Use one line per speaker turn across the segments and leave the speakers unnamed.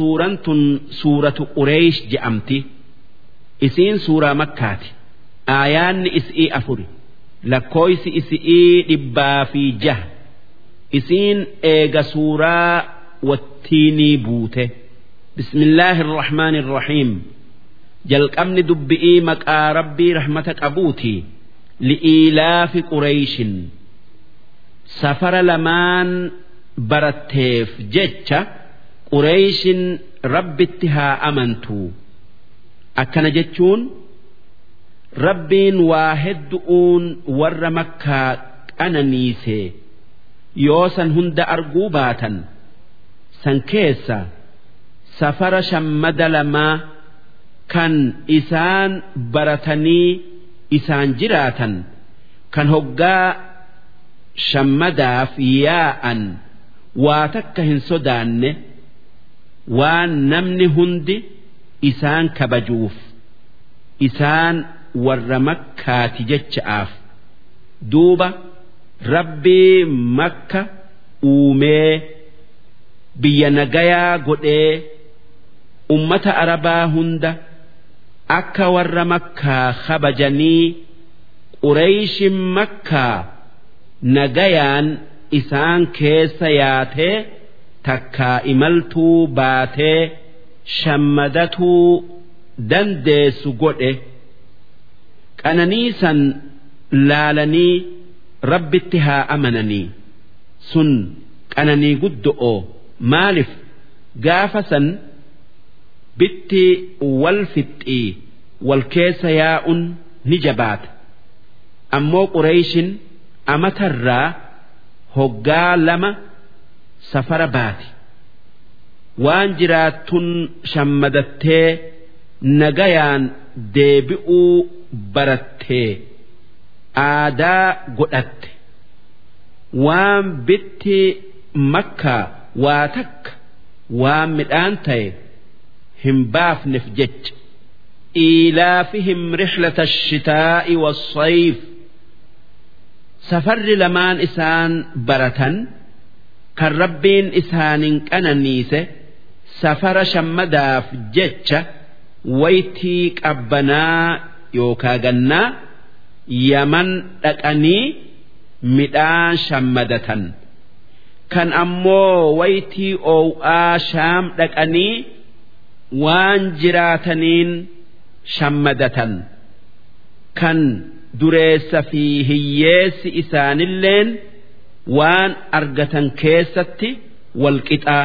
suuraan tun suuratu qureesh je'amti. Isiin suuraa makkaati. Aayaanni is'ii afuri lakkooysi is'ii dhibbaa fi jaha. Isiin eega suuraa wattiinii buute. Bismillaahi irrahmaani irrahiim jalqabni dubbi'ii maqaa rabbii rahmata qabuuti li'iilaafi qureeyshin safara lamaan baratteef jecha qureeyshin rabbitti haa amantuu akkana jechuun rabbiin waa heddu'uun warra makkaa qananiisee yoo san hunda arguu baatan san keessa safara shammada lamaa kan isaan baratanii isaan jiraatan kan hoggaa shammadaaf yaa'an waa takka hin sodaanne waan namni hundi isaan kabajuuf isaan warra makkaati jecha'aaf duuba rabbii makka uumee biyya nagayaa godhee ummata arabaa hunda akka warra makkaa kabajanii qureeyshin makkaa nagayaan isaan keessa yaatee takkaa imaltuu baatee shammadatuu dandeessu godhe. Qananiisan laalanii rabbitti haa amananii. Sun qananii guddo'oo maaliif? Gaafa san bitti wal fixxii wal keessa yaa'uun ni jabaata. Ammoo qureeyshin amatarraa hoggaa lama safara baati waan jiraattun shammadattee nagayaan deebi'uu barattee aadaa godhatte waan bitti makkaa waa takka waan midhaan ta'e hin baafneef jecha iilaafihim rixlata ashitaa'i wassayf safarri lamaan isaan baratan kan rabbiin isaanin qananiise safara shammadaaf jecha waytii qabbanaa yookaa gannaa yaman dhaqanii midhaan shammadatan. Kan ammoo waytii oow'aa shaam dhaqanii waan jiraataniin shammadatan. Kan dureessa fi hiyyeessi isaanilleen waan argatan keessatti walqixaa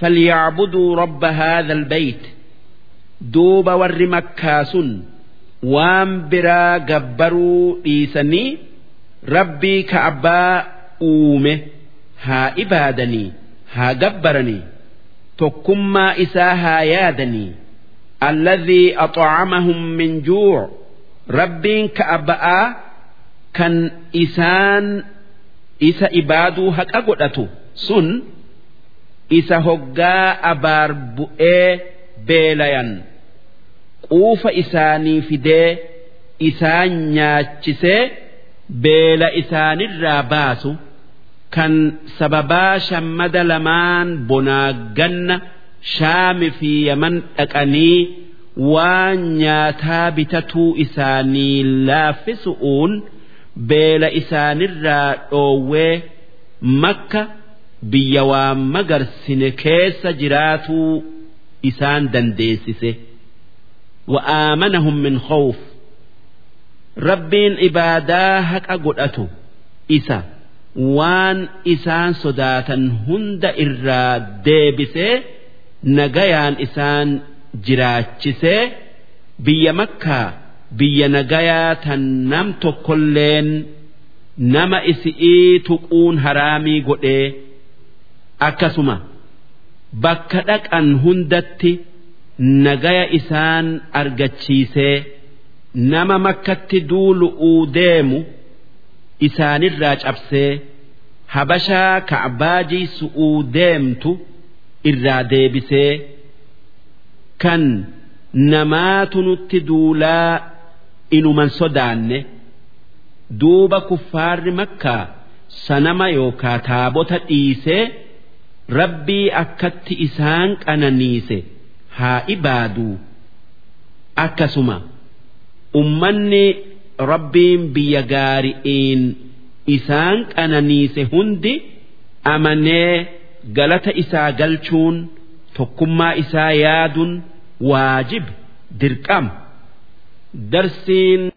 falyacbuduu rabba haadha albayt duuba warri makkaa sun waan biraa gabbaruu dhiisanii rabbii ka'abbaa uume haa ibaadanii haa gabbaranii. Tokkummaa isaa haa yaadanii. Alladhii axcamahum min juuc rabbiin ka'abba'aa kan isaan isa ibaaduu haqa godhatu. Sun isa hoggaa abaar bu'ee beelayan. Quufa isaanii fidee isaan nyaachisee beela isaanirraa baasu. Kan sababaa shammada lamaan bonaa ganna shaami fi yaman dhaqanii waan nyaataa bitatuu isaanii laaffisu'uun beela isaanirraa dhoowwee makka biyya waan magarsine keessa jiraatuu isaan dandeessise. Wa'aamanahum min khawf. Rabbiin ibaadaa haqa godhatu isa waan isaan sodaatan hunda irraa deebisee nagayaan isaan jiraachisee biyya makkaa biyya nagayaa tan nam tokkolleen nama isi'ii tuquun haraamii godhee akkasuma bakka dhaqan hundatti nagaya isaan argachiisee nama makkatti duulu'uu deemu isaanirraa cabsee habashaa ka'baajii su'uu deemtu irraa deebisee kan namaatu nutti duulaa inuman sodaanne duuba kuffaarri makkaa sanama yookaa taabota dhiisee rabbii akkatti isaan qananiise haa ibaaduu akkasuma ummanni rabbiin biyya gaari'iin isaan qananiise hundi amanee galata isaa galchuun tokkummaa isaa yaaduun waajib dirqama darsiin